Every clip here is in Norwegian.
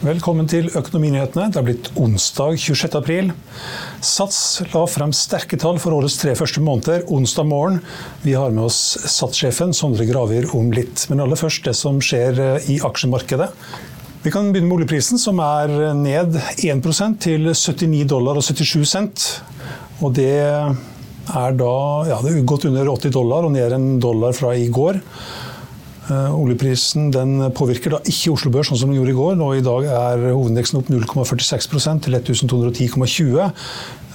Velkommen til Økonominyhetene. Det er blitt onsdag 26. april. Sats la frem sterke tall for årets tre første måneder onsdag morgen. Vi har med oss Sats-sjefen Sondre Gravir om litt. Men aller først det som skjer eh, i aksjemarkedet. Vi kan begynne med oljeprisen, som er ned 1 til 79 dollar og 77 cent. Og det er da ja, det er godt under 80 dollar og ned en dollar fra i går. Uh, oljeprisen påvirker da ikke Oslo Børs, sånn som den gjorde i går. Nå I dag er hovedindeksen opp 0,46% til 1210,20.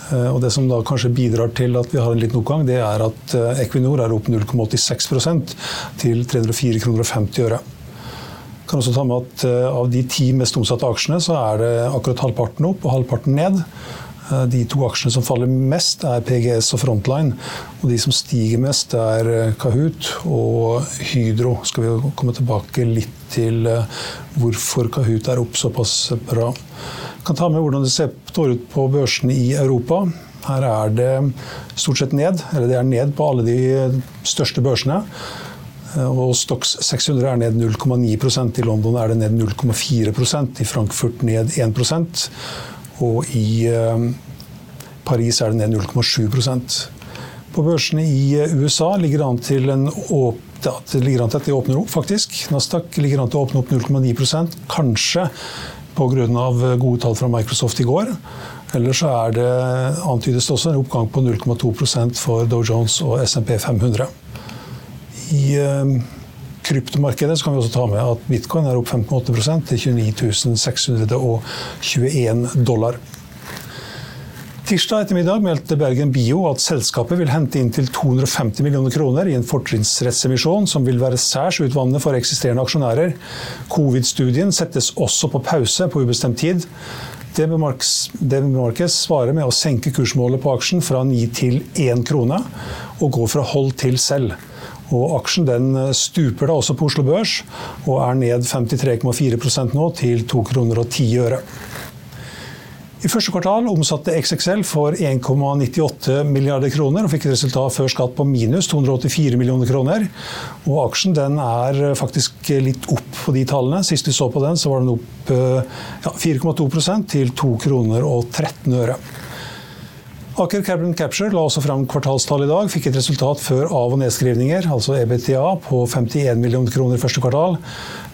Uh, og Det som da kanskje bidrar til at vi har en liten oppgang, det er at uh, Equinor er opp 0,86% til 304,50 kroner. Kan også ta med at Av de ti mest omsatte aksjene, så er det akkurat halvparten opp og halvparten ned. Eh, de to aksjene som faller mest, er PGS og Frontline. Og de som stiger mest, er eh, Kahoot og Hydro. Skal vi komme tilbake litt til eh, hvorfor Kahoot er opp såpass bra. Jeg kan ta med hvordan det ser ut på børsene i Europa. Her er det stort sett ned, eller det er ned på alle de største børsene. Og Stox 600 er ned 0,9% I London er det ned 0,4% i Frankfurt ned 1 og i eh, Paris er det ned 0,7% På børsene i eh, USA ligger det an til en åp det ligger an til at de åpner opp, faktisk. Nasdaq ligger an til å åpne opp 0,9% kanskje pga. Eh, gode tall fra Microsoft i går. Ellers så er det, antydes det også en oppgang på 0,2% for Dow Jones og SMP 500. I kryptomarkedet kan vi også ta med at bitcoin er opp 5,8 til 29 621 dollar. Tirsdag ettermiddag meldte Bergen Bio at selskapet vil hente inn til 250 millioner kroner i en fortrinnsrettsemisjon som vil være særs utvannende for eksisterende aksjonærer. Covid-studien settes også på pause på ubestemt tid. Det bemerkes svarer med å senke kursmålet på aksjen fra 9 til 1 krone, og gå fra hold til selv. Og aksjen den eh, stuper da også på Oslo Børs, og er ned 53,4 nå til 2 kroner og 10 øre. I første kvartal omsatte XXL for 1,98 milliarder kroner og fikk et resultat før skatt på minus 284 millioner kroner. Og aksjen den er faktisk litt opp på de tallene. Sist vi så på den, så var den opp eh, ja, 4,2 til 2 kroner og 13 øre. Aker Carbon Capture la også fram kvartalstall i dag. Fikk et resultat før av- og nedskrivninger, altså EBTA, på 51 millioner kroner i første kvartal.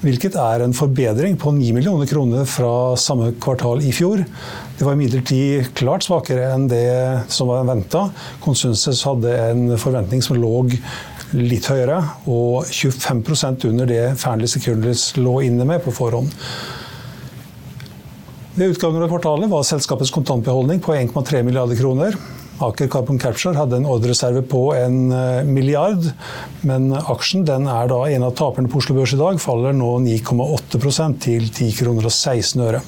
Hvilket er en forbedring på 9 millioner kroner fra samme kvartal i fjor. Det var imidlertid klart svakere enn det som var venta. Konsensus hadde en forventning som lå litt høyere, og 25% under det Fearnley Securities lå inne med på forhånd. Ved utgangen av kvartalet var selskapets kontantbeholdning på 1,3 milliarder kroner. Aker Carbon Capture hadde en ordrereserve på en eh, milliard, men aksjen den er da en av taperne på Oslo Børs i dag, faller nå 9,8 til 10 kroner og 16 øre.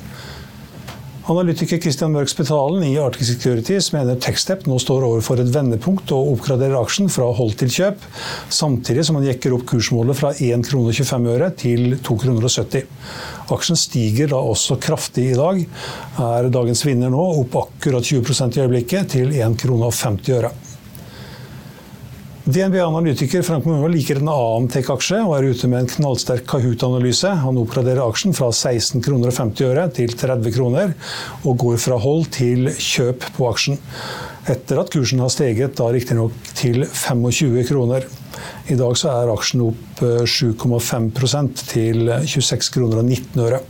Analytiker Christian Mørk Spetalen i Arctic Securities mener Techstep nå står overfor et vendepunkt og oppgraderer aksjen fra hold til kjøp, samtidig som han jekker opp kursmålet fra 1,25 kr til 2,70 kroner Aksjen stiger da også kraftig i dag. Er dagens vinner nå opp akkurat 20% i øyeblikket til 1 krone 50 øre. DNB-analytiker Frank Mungo liker en annen tech-aksje og er ute med en knallsterk Kahoot-analyse. Han oppgraderer aksjen fra 16 kroner og 50 øre til 30 kroner, og går fra hold til kjøp på aksjen. Etter at kursen har steget da riktignok til 25 kroner. I dag så er aksjen opp 7,5 eh, til 26 kroner og 19 øre.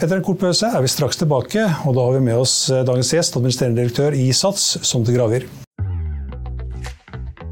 Etter en kort pause er vi straks tilbake, og da har vi med oss eh, dagens gjest, administrerende direktør i Sats, Sondre Gravir.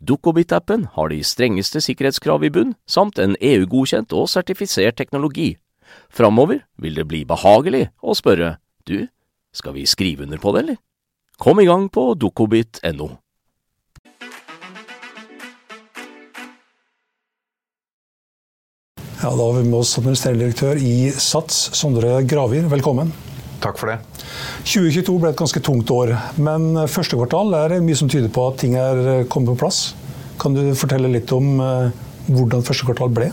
Dukkobit-appen har de strengeste sikkerhetskrav i bunn, samt en EU-godkjent og sertifisert teknologi. Framover vil det bli behagelig å spørre du, skal vi skrive under på det, eller? Kom i gang på dukkobit.no. Ja, Da har vi med oss administrerende direktør i SATS, Sondre Gravir. Velkommen. Takk for det. 2022 ble et ganske tungt år, men første kvartal er det mye som tyder på at ting er kommet på plass. Kan du fortelle litt om eh, hvordan første kvartal ble?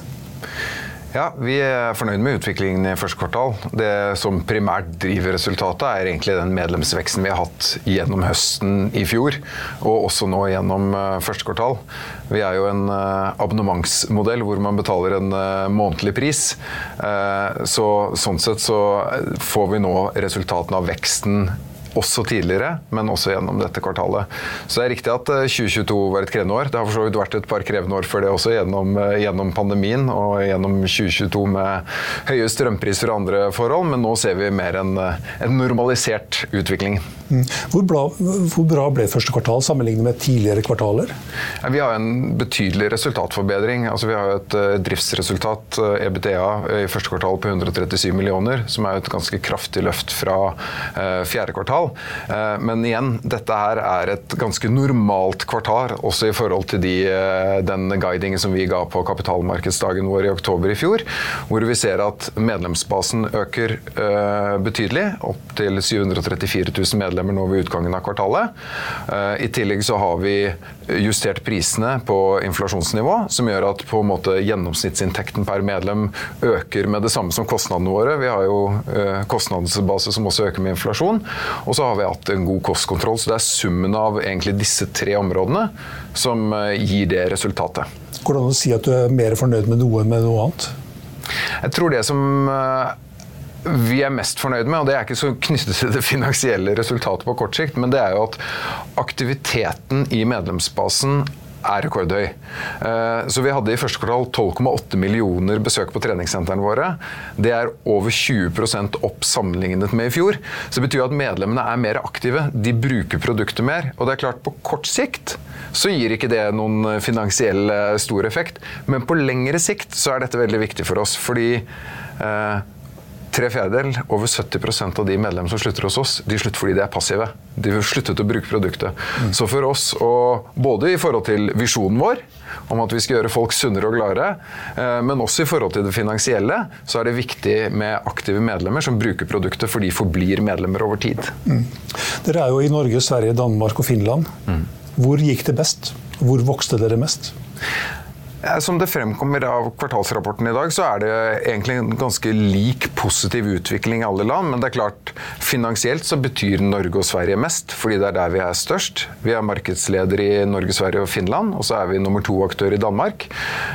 Ja, Vi er fornøyd med utviklingen i første kvartal. Det som primært driver resultatet, er egentlig den medlemsveksten vi har hatt gjennom høsten i fjor, og også nå gjennom eh, første kvartal. Vi er jo en eh, abonnementsmodell hvor man betaler en eh, månedlig pris. Så, sånn sett så får vi nå resultatene av veksten også tidligere, men også gjennom dette kvartalet. Så det er riktig at 2022 eh, var et krevende år. Det har for så vidt vært et par krevende år før det også, gjennom, eh, gjennom pandemien og gjennom 2022 med høye strømpriser og andre forhold, men nå ser vi mer en, eh, en normalisert utvikling. Mm. Hvor bra, hvor bra, ble første kvartal sammenlignet med tidligere kvartaler? Ja, vi har en betydelig resultatforbedring. Altså, vi har et driftsresultat, EBTA, i første kvartal på 137 millioner, som er et ganske kraftig løft fra fjerde kvartal kvartal. Eh, men igjen, dette her er et ganske normalt kvartal, også i forhold til de, eh, den guidingen som vi ga på kapitalmarkedsdagen vår i oktober i fjor, hvor vi ser at medlemsbasen øker eh, betydelig, opp til 734 000 medlemmer nå ved utgangen av kvartalet. I tillegg så har vi justert prisene på inflasjonsnivå, som gjør at på en måte gjennomsnittsinntekten per medlem øker med det samme som kostnadene våre. Vi har jo kostnadsbase som også øker med inflasjon. Og så har vi hatt en god kostkontroll. Så det er summen av egentlig disse tre områdene som eh, gir det resultatet. Går det an å si at du er mer fornøyd med noe enn med noe annet? Jeg tror det som eh, vi er mest fornøyd med, og det er ikke så knyttet til det finansielle resultatet på kort sikt, men det er jo at aktiviteten i medlemsbasen er rekordhøy. Eh, så vi hadde i første kvartal 12,8 millioner besøk på treningssentrene våre. Det er over 20% opp sammenlignet med i fjor. Så det betyr at medlemmene er mer aktive. De bruker produktet mer. Og det er klart, på kort sikt så gir ikke det noen finansiell eh, stor effekt. Men på lengre sikt så er dette veldig viktig for oss. fordi eh, tre fjerdedel, over 70% av de medlemmene som slutter hos oss, de slutter fordi de er passive. De har sluttet å bruke produktet. Mm. Så for oss, og både i forhold til visjonen vår, om at vi skal gjøre folk sunnere og gladere, eh, men også i forhold til det finansielle, så er det viktig med aktive medlemmer som bruker produktet, for de forblir medlemmer over tid. Mm. Dere er jo i Norge, Sverige, Danmark og Finland. Mm. Hvor gikk det best? Hvor vokste dere mest? Som det fremkommer av kvartalsrapporten i dag, så er det egentlig en ganske lik positiv utvikling i alle land. Men det er klart, finansielt så betyr Norge og Sverige mest, fordi det er der vi er størst. Vi er markedsleder i Norge, Sverige og Finland, og så er vi nummer to-aktør i Danmark.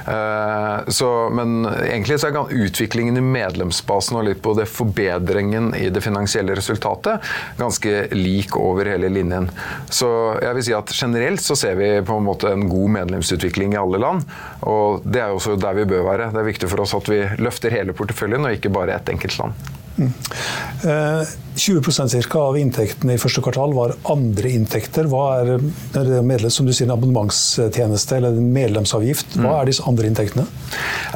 Eh, så, men egentlig så er utviklingen i medlemsbasen og litt på det forbedringen i det finansielle resultatet ganske lik over hele linjen. Så jeg vil si at generelt så ser vi på en måte en god medlemsutvikling i alle land. Og det er også der vi bør være. Det er viktig for oss at vi løfter hele porteføljen, og ikke bare ett enkelt land. Mm. Eh, 20% ca. av inntektene i første kvartal var andre inntekter. Hva er, er medlem, som du sier, en abonnementstjeneste eller en medlemsavgift? Hva mm. er disse andre inntektene?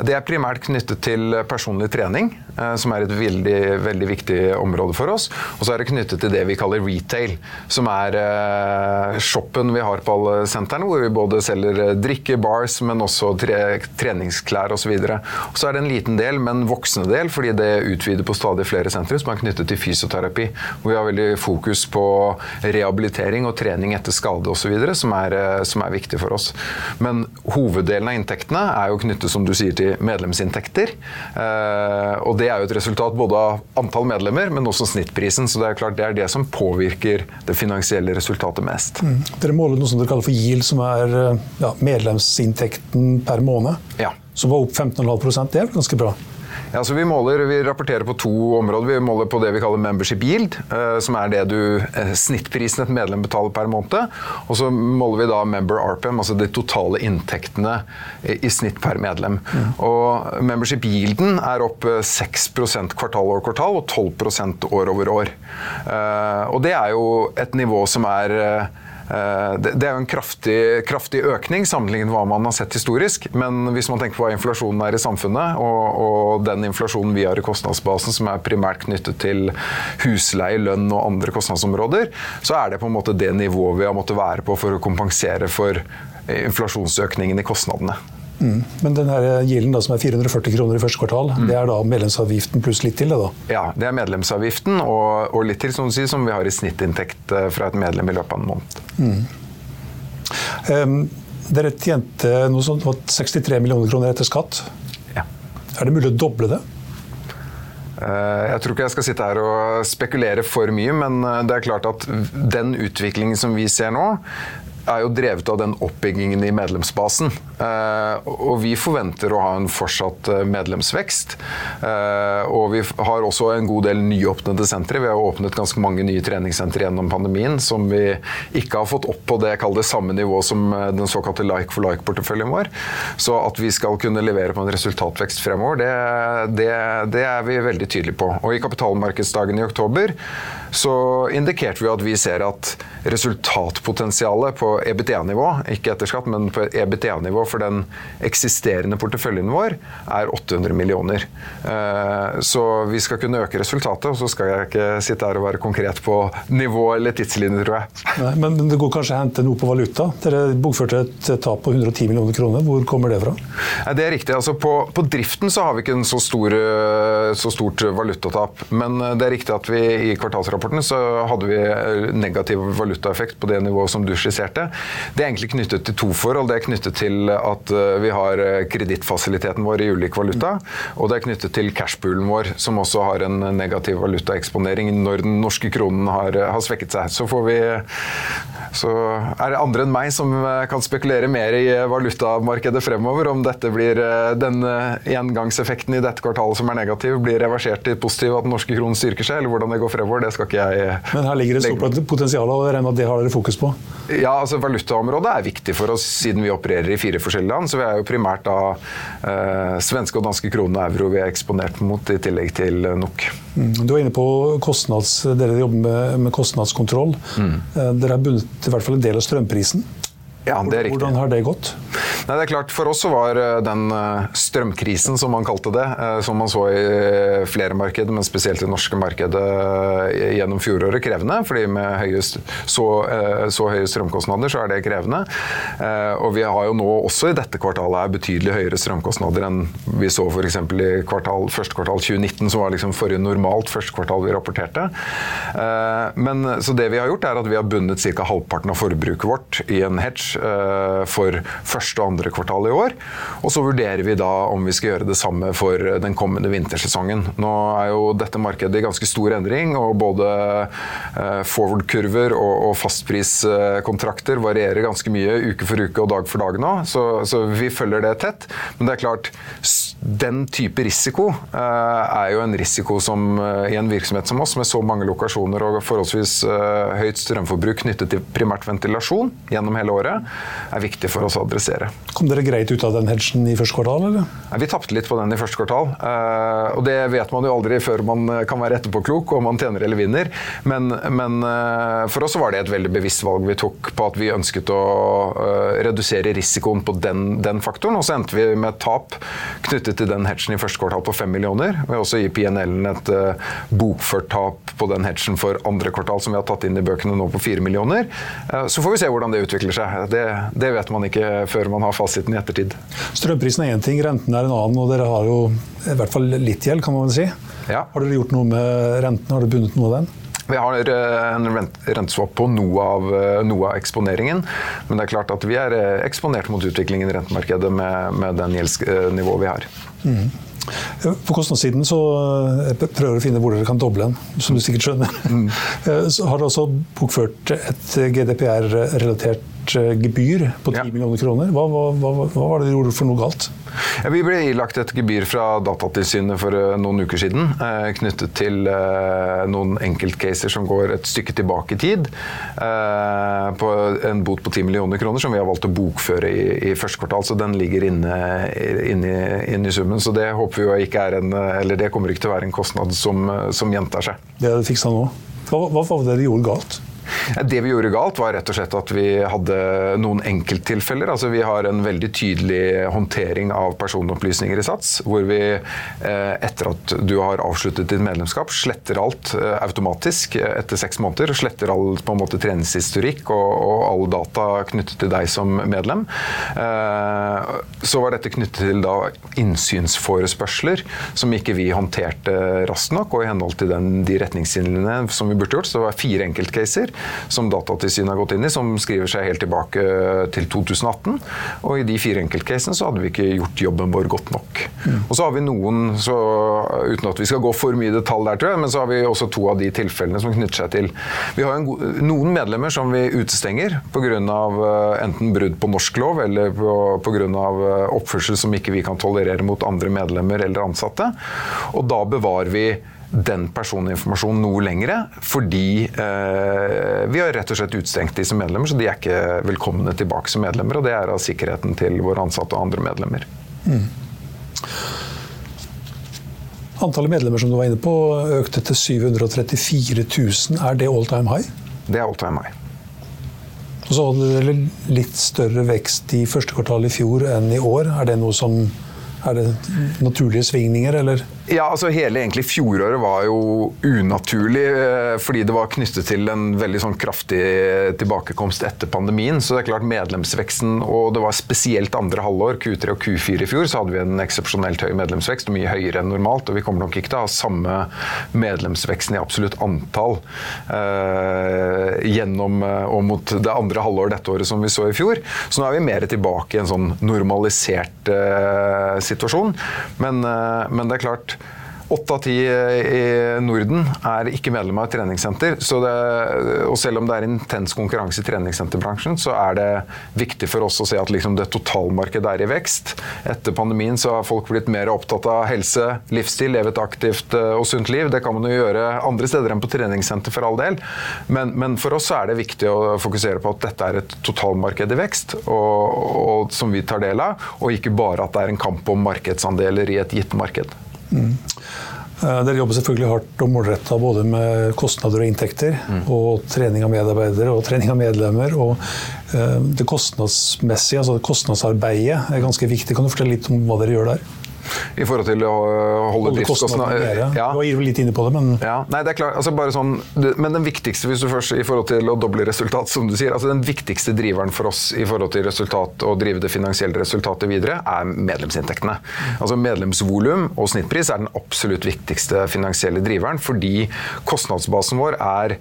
Det er primært knyttet til personlig trening, eh, som er et veldig, veldig viktig område for oss. Og så er det knyttet til det vi kaller retail, som er eh, shoppen vi har på alle sentrene, hvor vi både selger drikke, bars, men også tre, treningsklær osv. Og, og så er det en liten del, men voksende del, fordi det utvider på stadig flere sentre, som er knyttet til fysioterapi fysioterapi. Hvor vi har veldig fokus på rehabilitering og trening etter skade osv., som, er, eh, som er viktig for oss. Men hoveddelen av inntektene er jo knyttet som du sier, til medlemsinntekter. Eh, og det er jo et resultat både av antall medlemmer, men også snittprisen. Så det er klart det er det som påvirker det finansielle resultatet mest. Mm. Dere måler noe som dere kaller for GIL, som er eh, ja, medlemsinntekten per måned. Ja. Som var opp 15,5% Det er ganske bra? Ja, så vi, måler, vi rapporterer på to områder. Vi måler på det vi kaller membership yield, eh, som er det du, eh, snittprisen et medlem betaler per måned. Og så måler vi da member RPM, altså de totale inntektene i snitt per medlem. Mm. Og membership yielden er opp 6% kvartal over kvartal og 12% år over år. Og det er jo et nivå som er Eh, det er jo en kraftig, kraftig, økning sammenlignet med hva man har sett historisk. Men hvis man tenker på hva inflasjonen er i samfunnet, og, og den inflasjonen vi har i kostnadsbasen, som er primært knyttet til husleie, lønn og andre kostnadsområder, så er det på en måte det nivået vi har måttet være på for å kompensere for inflasjonsøkningen i kostnadene. Mm. Men den da, som er 440 kroner i første kvartal, mm. det er da medlemsavgiften pluss litt til? det da? Ja, det er medlemsavgiften og, og litt til som, sier, som vi har i snittinntekt eh, fra et medlem i løpet av en måned. Mm. Um, dere tjente noe sånt, 63 millioner kroner etter skatt. Ja. Er det mulig å doble det? Eh, jeg tror ikke jeg skal sitte her og spekulere for mye, men eh, det er klart at den utviklingen som vi ser nå, er jo drevet av den oppbyggingen i medlemsbasen. Eh, og vi forventer å ha en fortsatt eh, medlemsvekst. Eh, og vi har også en god del nyåpnede sentre. Vi har åpnet ganske mange nye treningssentre gjennom pandemien som vi ikke har fått opp på det, det samme nivå som den såkalte like for like-porteføljen vår. Så at vi skal kunne levere på en resultatvekst fremover, det, det, det er vi veldig tydelige på. Og i kapitalmarkedsdagen i oktober så indikerte vi at vi ser at resultatpotensialet på EBTA-nivå, ikke etter skatt, men på EBTA-nivå for den eksisterende porteføljen vår, er 800 millioner. Eh, så vi skal kunne øke resultatet, og så skal jeg ikke sitte her og være konkret på nivå eller tidslinje, tror jeg. Nei, men det går kanskje å hente noe på valuta? Dere bokførte et tap på 110 millioner kroner. Hvor kommer det fra? Det er riktig. Altså på, på driften så har vi ikke en så, stor, eh, så stort valutatap. Men eh, det er riktig at vi i kvartalsrapporten så hadde vi negativ valutaeffekt på det nivået som du skisserte. Det er egentlig knyttet til to forhold. Det er knyttet til at eh, vi har eh, kredittfasiliteten vår i ulik valuta, og det er knyttet til cashpoolen vår, som også har en negativ valutaeksponering når den norske kronen har, eh, har svekket seg. Så vi så er det andre enn meg som kan spekulere mer i valutamarkedet fremover. Om dette blir den engangseffekten i dette kvartalet som er negativ, blir reversert til positiv, at den norske kronen styrker seg, eller hvordan det går fremover, det skal ikke jeg Men her ligger det stort potensial, og jeg regner med at det har dere fokus på? Ja, altså valutaområdet er viktig for oss siden vi opererer i fire forskjellige land. Så vi er jo primært da eh, svenske og danske kroner og euro vi er eksponert mot, i tillegg til NOK. Mm. Du var inne på kostnads, dere jobber med, med kostnadskontroll. Mm. Eh, dere har bundet i hvert fall en del av strømprisen. Ja, det er riktig. Hvordan har det gått? Nei, det er klart, For oss så var eh, den eh, strømkrisen, som man kalte det, eh, som man så i flere markeder, men spesielt i det norske markedet gjennom fjoråret, krevende. fordi med høye, så, så, høye strømkostnader, så er det krevende. Og vi har jo nå også i dette kvartalet betydelig høyere strømkostnader enn vi så f.eks. i kvartal, første kvartal 2019, som var liksom forrige normalt første kvartal vi rapporterte. Men, så det vi har gjort, er at vi har bundet ca. halvparten av forbruket vårt i en hedge for første og andre kvartal i år. Og så vurderer vi da om vi skal gjøre det samme for den kommende vintersesongen. Nå er jo dette markedet i ganske stor endring, og både eh, forward-kurver og fastpriskontrakter varierer ganske mye uke for uke og dag for dag nå, så, så vi følger det tett. Men det er klart, den type risiko er jo en risiko som i en virksomhet som oss, med så mange lokasjoner og forholdsvis høyt strømforbruk knyttet til primært ventilasjon gjennom hele året, er viktig for oss å adressere. Kom dere greit ut av den hedgen i første kvartal, eller? Vi tapte litt på den i første kvartal. Eh, og det vet man jo aldri før man kan være etterpåklok om man tjener eller vinner. Men, men eh, for oss var det et veldig bevisst valg vi tok på at vi ønsket å eh, redusere risikoen på den, den faktoren. Og så endte vi med et tap knyttet til den hedgen i første kvartal på 5 millioner. Vi har også i PNL-en et bokført tap på den hedgen for andre kvartal som vi har tatt inn i bøkene nå på 4 millioner. Så får vi se hvordan det utvikler seg. Det, det vet man ikke før man har fasiten i ettertid. Strømprisen er én ting, renten er en annen, og dere har jo i hvert fall litt gjeld, kan man vel si. Ja. Har dere gjort noe med renten? Har dere bundet noe av den? Vi har eh, en renteswap på noe av, eh, noe av, eksponeringen. Men det er klart at vi er eh, eksponert mot utviklingen i rentemarkedet med, med den gjeldsnivået vi har. Mm. På kostnadssiden så prøver å finne hvor dere kan doble den, som du sikkert skjønner. Mm. Så har dere også bokført et GDPR-relatert gebyr på 10 ja. millioner kroner. Hva, hva, hva, hva, var det dere gjorde for noe galt? Ja, vi ble ilagt et gebyr fra Datatilsynet for uh, noen uker siden. Uh, knyttet til uh, noen enkeltcaser som går et stykke tilbake i tid. på en bot på 10 millioner kroner som vi har valgt å bokføre i, i første kvartal. Så den ligger inne, inne, inne, i summen. Så det håper vi ikke er en Eller det kommer ikke til å være en kostnad som, som gjentar seg. Det er det fiksa nå. Hva, hva var det dere gjorde galt? Det vi gjorde galt, var rett og slett at vi hadde noen enkelttilfeller. Altså vi har en veldig tydelig håndtering av personopplysninger i Sats, hvor vi eh, etter at du har avsluttet ditt medlemskap, sletter alt eh, automatisk etter seks måneder. Sletter all på en måte treningshistorikk og, og all data knyttet til deg som medlem. Eh, så var dette knyttet til da innsynsforespørsler, som ikke vi håndterte raskt nok og i henhold til den, de retningslinjene som vi burde gjort. Så det var fire enkeltcaser som Datatilsynet har gått inn i, som skriver seg helt tilbake til 2018. Og i de fire enkeltcasene så hadde vi ikke gjort jobben vår godt nok. Mm. Og så har vi noen, så, uten at vi skal gå for mye i detalj der, tror jeg, men så har vi også to av de tilfellene som knytter seg til Vi har noen medlemmer som vi utestenger pga. Eh, enten brudd på norsk lov eller pga. Eh, oppførsel som ikke vi kan tolerere mot andre medlemmer eller ansatte. Og da bevarer vi den personinformasjonen noe lengre, fordi eh, vi har rett og slett utstengt de som medlemmer, så de er ikke velkomne tilbake som medlemmer. Og det er av sikkerheten til våre ansatte og andre medlemmer. Mm. Antallet medlemmer som du var inne på økte til 734 000. Er det all time high? Det er all time high. Og så hadde dere litt større vekst i første kvartal i fjor enn i år. Er det som er det naturlige svingninger, eller? Ja, altså Hele egentlig fjoråret var jo unaturlig, eh, fordi det var knyttet til en veldig sånn kraftig tilbakekomst etter pandemien. Så det er klart medlemsveksten, og det var spesielt andre halvår, Q3 og Q4 i fjor, så hadde vi en eksepsjonelt høy medlemsvekst, og mye høyere enn normalt. Og vi kommer nok ikke til å ha samme medlemsveksten i absolutt antall eh, gjennom eh, og mot det andre halvår dette året som vi så i fjor. Så nå er vi mer tilbake i en sånn normalisert eh, situasjon. Men, eh, men det er klart Åtte av ti i Norden er ikke medlem av et treningssenter. Det, og selv om det er intens konkurranse i treningssenterbransjen, så er det viktig for oss å se at liksom det totalmarkedet er i vekst. Etter pandemien så har folk blitt mer opptatt av helse, livsstil, leve et aktivt eh, og sunt liv. Det kan man jo gjøre andre steder enn på treningssenter, for all del. Men, men for oss er det viktig å fokusere på at dette er et totalmarked i vekst, og, og, som vi tar del av, og ikke bare at det er en kamp om markedsandeler i et gitt marked. Mm. Eh, dere jobber selvfølgelig hardt og målretta både med kostnader og inntekter. Mm. Og trening av medarbeidere og trening av medlemmer. Og eh, det kostnadsmessige, altså kostnadsarbeidet, er ganske viktig. Kan du fortelle litt om hva dere gjør der? I forhold til å holde driftskostnadene ja. Du var litt inne på det, men ja. Nei, det er klart, altså bare sånn, Men den viktigste hvis du først, i forhold til å doble resultat, som du sier, altså den viktigste driveren for oss i forhold til resultat og drive det finansielle resultatet videre, er medlemsinntektene. Altså Medlemsvolum og snittpris er den absolutt viktigste finansielle driveren, fordi kostnadsbasen vår er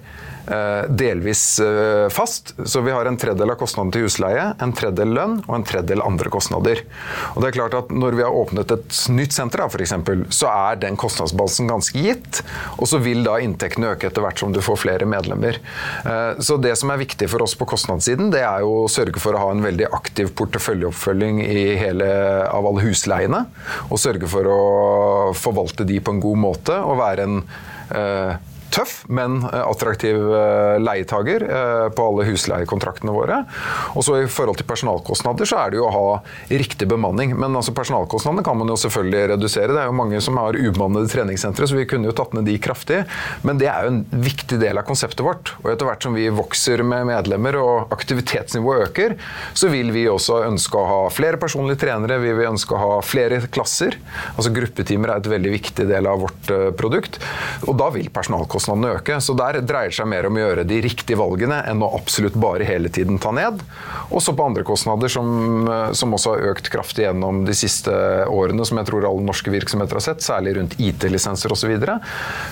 delvis eh, fast. Så vi har en tredjedel av kostnadene til husleie, en tredjedel lønn og en tredjedel andre kostnader. Og det er klart at Når vi har åpnet et nytt senter, for eksempel, så er den kostnadsbasen ganske gitt. Og så vil da inntektene øke etter hvert som du får flere medlemmer. Så det som er viktig for oss på kostnadssiden, det er jo å sørge for å ha en veldig aktiv porteføljeoppfølging hele, av alle husleiene. Og sørge for å forvalte de på en god måte og være en eh, tøff, men eh, attraktiv eh, leietager eh, på alle husleiekontraktene våre. Og så I forhold til personalkostnader så er det jo å ha riktig bemanning. Men altså personalkostnadene kan man jo selvfølgelig redusere. Det er jo mange som har ubemannede treningssentre, så vi kunne jo tatt ned de kraftig. Men det er jo en viktig del av konseptet vårt. Og etter hvert som vi vokser med medlemmer og aktivitetsnivået øker, så vil vi også ønske å ha flere personlige trenere, vi vil ønske å ha flere klasser. Altså Gruppetimer er et veldig viktig del av vårt produkt. Og da vil personalkostnadene kostnadene øke. Så der dreier det seg mer om å gjøre de riktige valgene enn å absolutt bare hele tiden ta ned. Også på andre kostnader som, som også har økt kraftig gjennom de siste årene, som jeg tror alle norske virksomheter har sett, særlig rundt IT-lisenser osv., så, videre,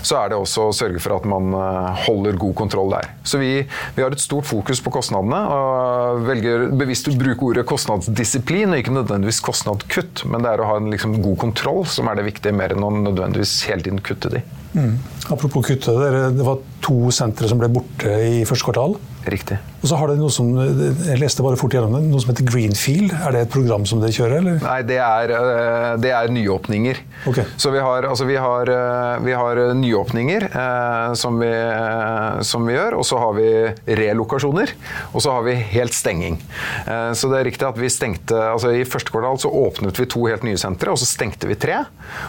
så er det også å sørge for at man eh, holder god kontroll der. Så vi, vi har et stort fokus på kostnadene, og velger bevisst å bruke ordet kostnadsdisiplin, og ikke nødvendigvis kostnadskutt, men det er å ha en liksom, god kontroll som er det viktige, mer enn å nødvendigvis hele tiden kutte de. Mm. Apropos kutte, det var to sentre som ble borte i første kvartal. Riktig. Og så har det noe som, jeg leste bare fort gjennom det, noe som heter Greenfield. Er det et program som dere kjører? eller? Nei, det er, eh, det er nyåpninger. Okay. Så vi har, altså vi har, eh, vi har nyåpninger eh, som, vi, som, vi, gjør, og så har vi relokasjoner. Og så har vi helt stenging. Eh, så det er riktig at vi stengte altså I første kvartal så åpnet vi to helt nye sentre, og så stengte vi tre.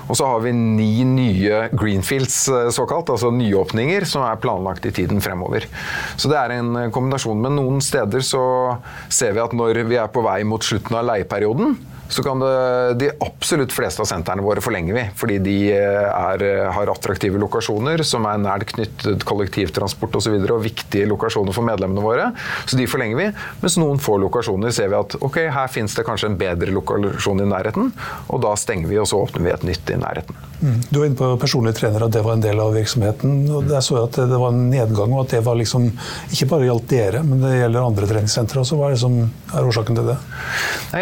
Og så har vi ni nye Greenfields, såkalt, altså nyåpninger, som er planlagt i tiden fremover. Så det er en kombinasjon. Men noen steder så ser vi at når vi er på vei mot slutten av leieperioden, så kan det, de absolutt fleste av sentrene våre forlenger vi. Fordi de eh, er, har attraktive lokasjoner som er nært knyttet kollektivtransport osv. Og, så og viktige lokasjoner for medlemmene våre. Så de forlenger vi. Mens noen få lokasjoner ser vi at ok, her finnes det kanskje en bedre lokasjon i nærheten. Og da stenger vi, og så åpner vi et nytt i nærheten. Mm. Du var inne på personlig trener, at det var en del av virksomheten. og Jeg så at det var en nedgang, og at det var liksom, ikke bare gjaldt dere, men det gjelder andre treningssentre også. Hva er det som er årsaken til det? Nei,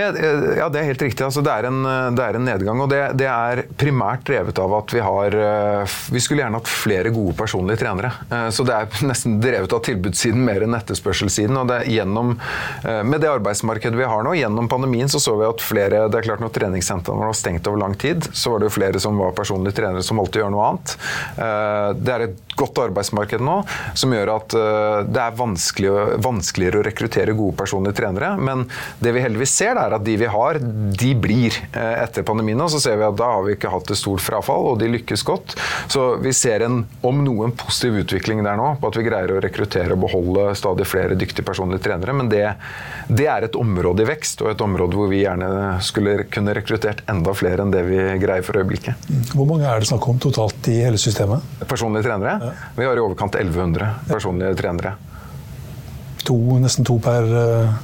ja, Det er helt riktig. Altså, det, er en, det, er en, nedgang. og det, det, er primært drevet av at vi har eh, Vi skulle gjerne hatt flere gode personlige trenere. Eh, så det er nesten drevet av tilbudssiden mer enn etterspørselssiden. og det gjennom, eh, Med det arbeidsmarkedet vi har nå, gjennom pandemien, så så vi at flere det er klart Når treningssentrene var stengt over lang tid, så var det jo flere som var personlige trenere som valgte å gjøre noe annet. Eh, det er et godt arbeidsmarked nå som gjør at eh, det er vanskelig, vanskeligere å rekruttere gode personlige trenere. Men det vi heldigvis ser, er at de vi har, de blir eh, etter pandemien. Og så ser vi at da har vi ikke hatt et stort frafall, og de lykkes godt. Så vi ser en, om noe en positiv utvikling der nå, på at vi greier å rekruttere og beholde stadig flere dyktige personlige trenere. Men det, det er et område i vekst, og et område hvor vi gjerne skulle kunne rekruttert enda flere enn det vi greier for øyeblikket. Hvor mange er det snakk om totalt i hele systemet? Personlige trenere? Ja. Vi har i overkant 1100 personlige trenere. To, nesten to per, eh,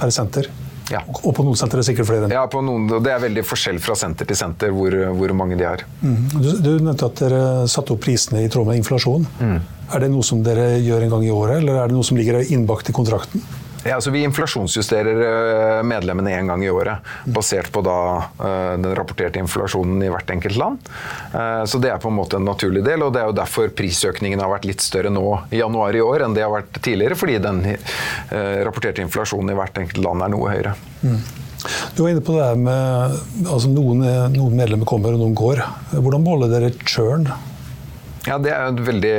per senter? Ja. Og på noen sentre sikkert flere? Ja, på noen, det er veldig forskjell fra senter til senter hvor, hvor mange de har. Mm. Du, du, nevnte at dere satte opp prisene i tråd med inflasjon. Mm. Er det noe som dere gjør en gang i året, eller er det noe som ligger innbakt i kontrakten? Ja, altså Vi inflasjonsjusterer eh, medlemmene én gang i året, basert på da eh, den rapporterte inflasjonen i hvert enkelt land. Eh, så det er på en måte en naturlig del, og det er jo derfor prisøkningen har vært litt større nå i januar i år enn det har vært tidligere, fordi den rapporterte inflasjonen i hvert enkelt land er noe høyere. Mm. Du var inne på det her med altså noen, noen medlemmer kommer og noen går. Hvordan måler dere churn? Ja, Det er veldig,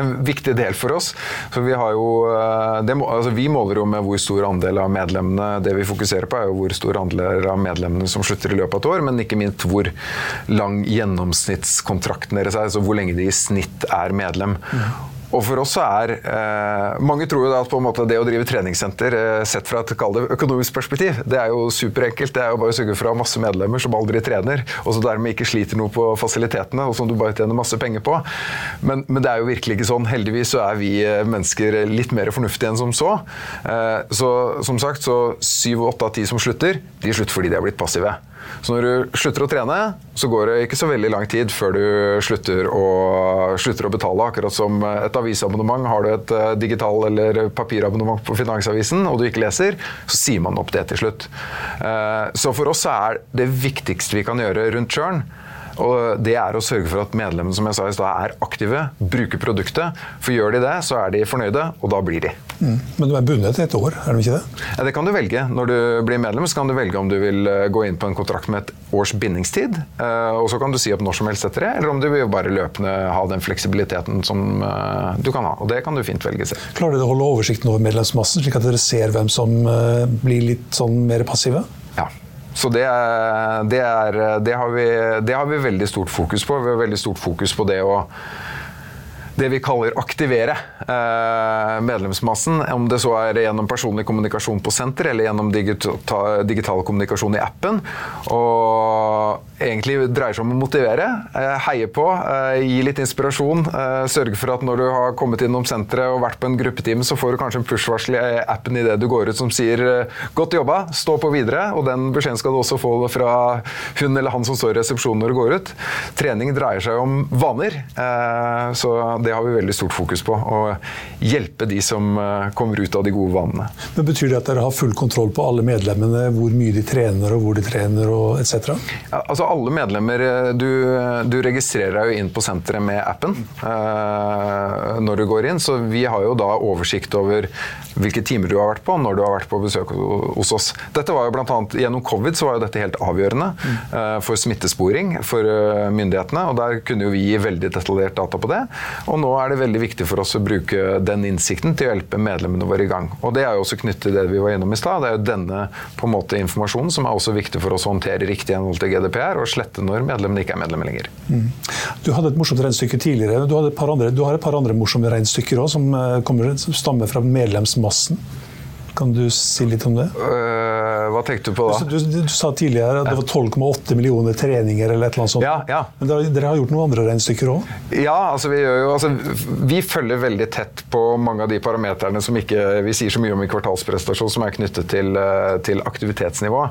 en viktig del for oss. For vi, jo, det, altså vi, måler jo med hvor stor andel av medlemmene Det vi fokuserer på, er jo hvor stor andel av medlemmene som slutter i løpet av et år, men ikke minst hvor lang gjennomsnittskontrakten deres er. Altså hvor lenge de i snitt er medlem. Mm. Og for oss er eh, Mange tror jo da at det å drive treningssenter eh, sett fra et økonomisk perspektiv, det er jo superenkelt. Det er jo bare å å ha masse medlemmer som aldri trener, og som dermed ikke sliter noe på fasilitetene, og som du bare tjener masse penger på. Men, men, det er jo virkelig ikke sånn. Heldigvis så er vi eh, mennesker litt mer fornuftige enn som så. Eh, så som sagt, så syv, åtte av ti som slutter, de slutter fordi de er blitt passive. Så når du slutter å trene, så går det ikke så veldig lang tid før du slutter å, slutter å betale. Akkurat som et avisabonnement. Har du et eh, digital- eller papirabonnement på Finansavisen og du ikke leser, så sier man opp det til slutt. Eh, så for oss er det viktigste vi kan gjøre rundt churn, og det er å sørge for at medlemmene som jeg sa i sted, er aktive, bruker produktet. For gjør de det, så er de fornøyde, og da blir de. Mm. Men du er bundet til et år, er du ikke det? Ja, det kan du velge. Når du blir medlem, så kan du velge om du vil eh, gå inn på en kontrakt med et års bindingstid. Eh, og så kan du si opp når som helst etter det, eller om du vil bare løpende ha den fleksibiliteten som eh, du kan ha. Og det kan du fint velge selv. Klarer dere å holde oversikten over medlemsmassen, slik at dere ser hvem som blir litt sånn mer passive? Så det, det, er, det, har vi, det, har vi, veldig stort fokus på. Vi har veldig stort fokus på det å det vi kaller aktivere eh, medlemsmassen. Om det så er gjennom personlig kommunikasjon på senter eller gjennom digital kommunikasjon i appen. Og egentlig dreier seg om å motivere, eh, heie på, eh, gi litt inspirasjon. Eh, sørge for at når du har kommet innom senteret og vært på en gruppetime, så får du kanskje en push-varsel i appen idet du går ut som sier 'godt jobba, stå på videre'. Og den beskjeden skal du også få fra hun eller han som står i resepsjonen når du går ut. Trening dreier seg om vaner, så det har vi veldig stort fokus på. Å hjelpe de som kommer ut av de gode vanene. Men Betyr det at dere har full kontroll på alle medlemmene, hvor mye de trener og hvor de trener og etc.? Ja, altså alle medlemmer eh, du, du, registrerer deg jo inn på senteret med appen uh, når du går inn. Så vi har jo da oversikt over hvilke timer du har vært på, når du har vært på besøk hos oss. Dette var jo blant annet, Gjennom covid så var jo dette helt avgjørende uh, for smittesporing for myndighetene. og Der kunne jo vi gi veldig detaljert data på det. Og nå er det veldig viktig for oss å bruke den innsikten til å hjelpe medlemmene våre i gang. Og Det er jo også knyttet til det vi var innom i stad. Det er jo denne på en måte informasjonen som er også viktig for oss å håndtere riktig i til GDPR og slette når medlemmene ikke er medlemmer lenger. Mm. Du hadde et morsomt regnestykke tidligere. Du, et andre, du har et par andre morsomme regnestykker òg, som, eh, som stammer fra medlemsmassen. Kan du si litt om det? Uh, hva tenkte du på da? Du, du, du sa tidligere at det var 12,8 millioner treninger eller et eller annet sånt. Ja, ja. Men dere, dere, har gjort noen andre regnestykker òg? Ja, altså vi, jo, altså vi, følger veldig tett på mange av de parameterne som ikke vi sier så mye om i kvartalsprestasjon, som er knyttet til, eh, til aktivitetsnivå.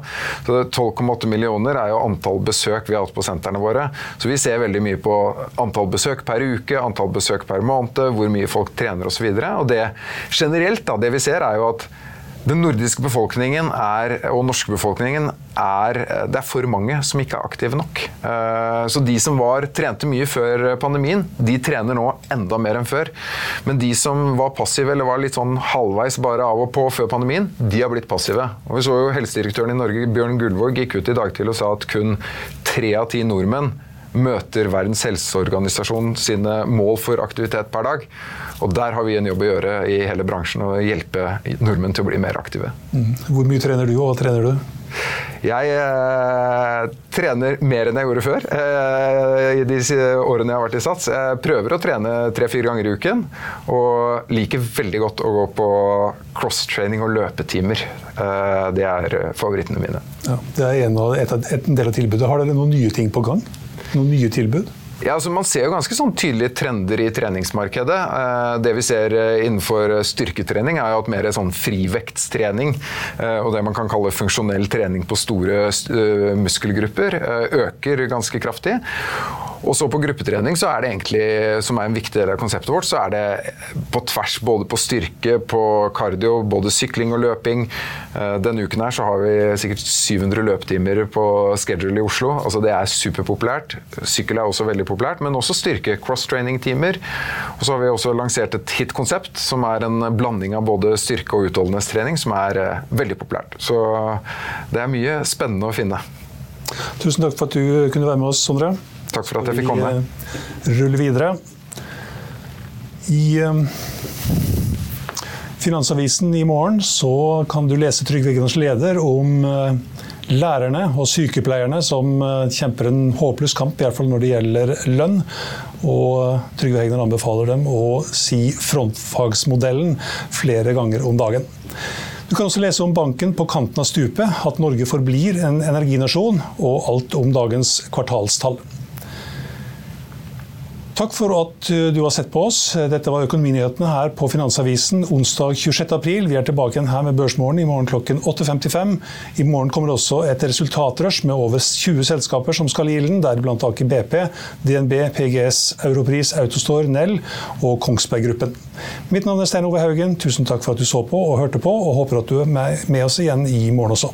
Så 12,8 millioner er jo antall besøk vi har hatt på sentrene våre. Så vi ser veldig mye på antall besøk per uke, antall besøk per måned, hvor mye folk trener osv. Og, så og det generelt, da, det vi ser, er jo at den nordiske befolkningen er, og norske befolkningen er Det er for mange som ikke er aktive nok. Eh, så de som var, trente mye før pandemien, de trener nå enda mer enn før. Men de som var passive eller var litt sånn halvveis bare av og på før pandemien, de har blitt passive. Og vi så jo Helsedirektøren i Norge, Bjørn Gullvåg, gikk ut i dag til og sa at kun tre av ti nordmenn møter Verdens helseorganisasjon sine mål for aktivitet per dag. Og der har vi en jobb å gjøre i hele bransjen, å hjelpe nordmenn til å bli mer aktive. Mm. Hvor mye trener du, og hva trener du? Jeg eh, trener mer enn jeg gjorde før eh, i de årene jeg har vært i Sats. Jeg prøver å trene tre-fire ganger i uken, og liker veldig godt å gå på cross-training og løpetimer. Eh, det er favorittene mine. Ja, det er en, av, et, et, en del av tilbudet. Har dere noen nye ting på gang? Noen nye tilbud? Ja, altså Man ser jo ganske sånn tydelige trender i treningsmarkedet. Eh, det vi ser eh, innenfor styrketrening, er jo at mer sånn frivektstrening eh, og det man kan kalle funksjonell trening på store muskelgrupper øker ganske kraftig. Og så på gruppetrening, så er det egentlig, som er en viktig del av konseptet vårt, så er det på tvers både på styrke, på kardio, både sykling og løping. Eh, denne uken her så har vi sikkert 700 løpetimer på schedule i Oslo. Altså Det er superpopulært. Sykkel er også veldig populært, men også styrke. Cross-training-timer. Og så har vi også lansert et hit-konsept som er en blanding av både styrke og utholdenhetstrening, som er eh, veldig populært. Så det er mye spennende å finne. Tusen takk for at du kunne være med oss, Sondre. Takk for at jeg fikk komme. Vi eh, ruller videre. I eh, Finansavisen i morgen så kan du lese Trygve Egners leder om eh, lærerne og sykepleierne som kjemper en håpløs kamp, i hvert fall når det gjelder lønn. Og Trygve Hegnar anbefaler dem å si frontfagsmodellen flere ganger om dagen. Du kan også lese om banken på kanten av stupet, at Norge forblir en energinasjon, og alt om dagens kvartalstall. Takk for at eh, du har sett på oss. Dette var Økonominyhetene her på Finansavisen onsdag 26.4. Vi er tilbake igjen her med Børsmorgen i morgen klokken 8.55. I morgen kommer det også et resultatrush med over 20 selskaper som skal i ilden, deriblant Aker BP, DNB, PGS, Europris, Autostore, Nell og Kongsberg Gruppen. Mitt navn er Stein Ove Haugen. Tusen takk for at du så på og hørte på, og håper at du er med oss igjen i morgen også.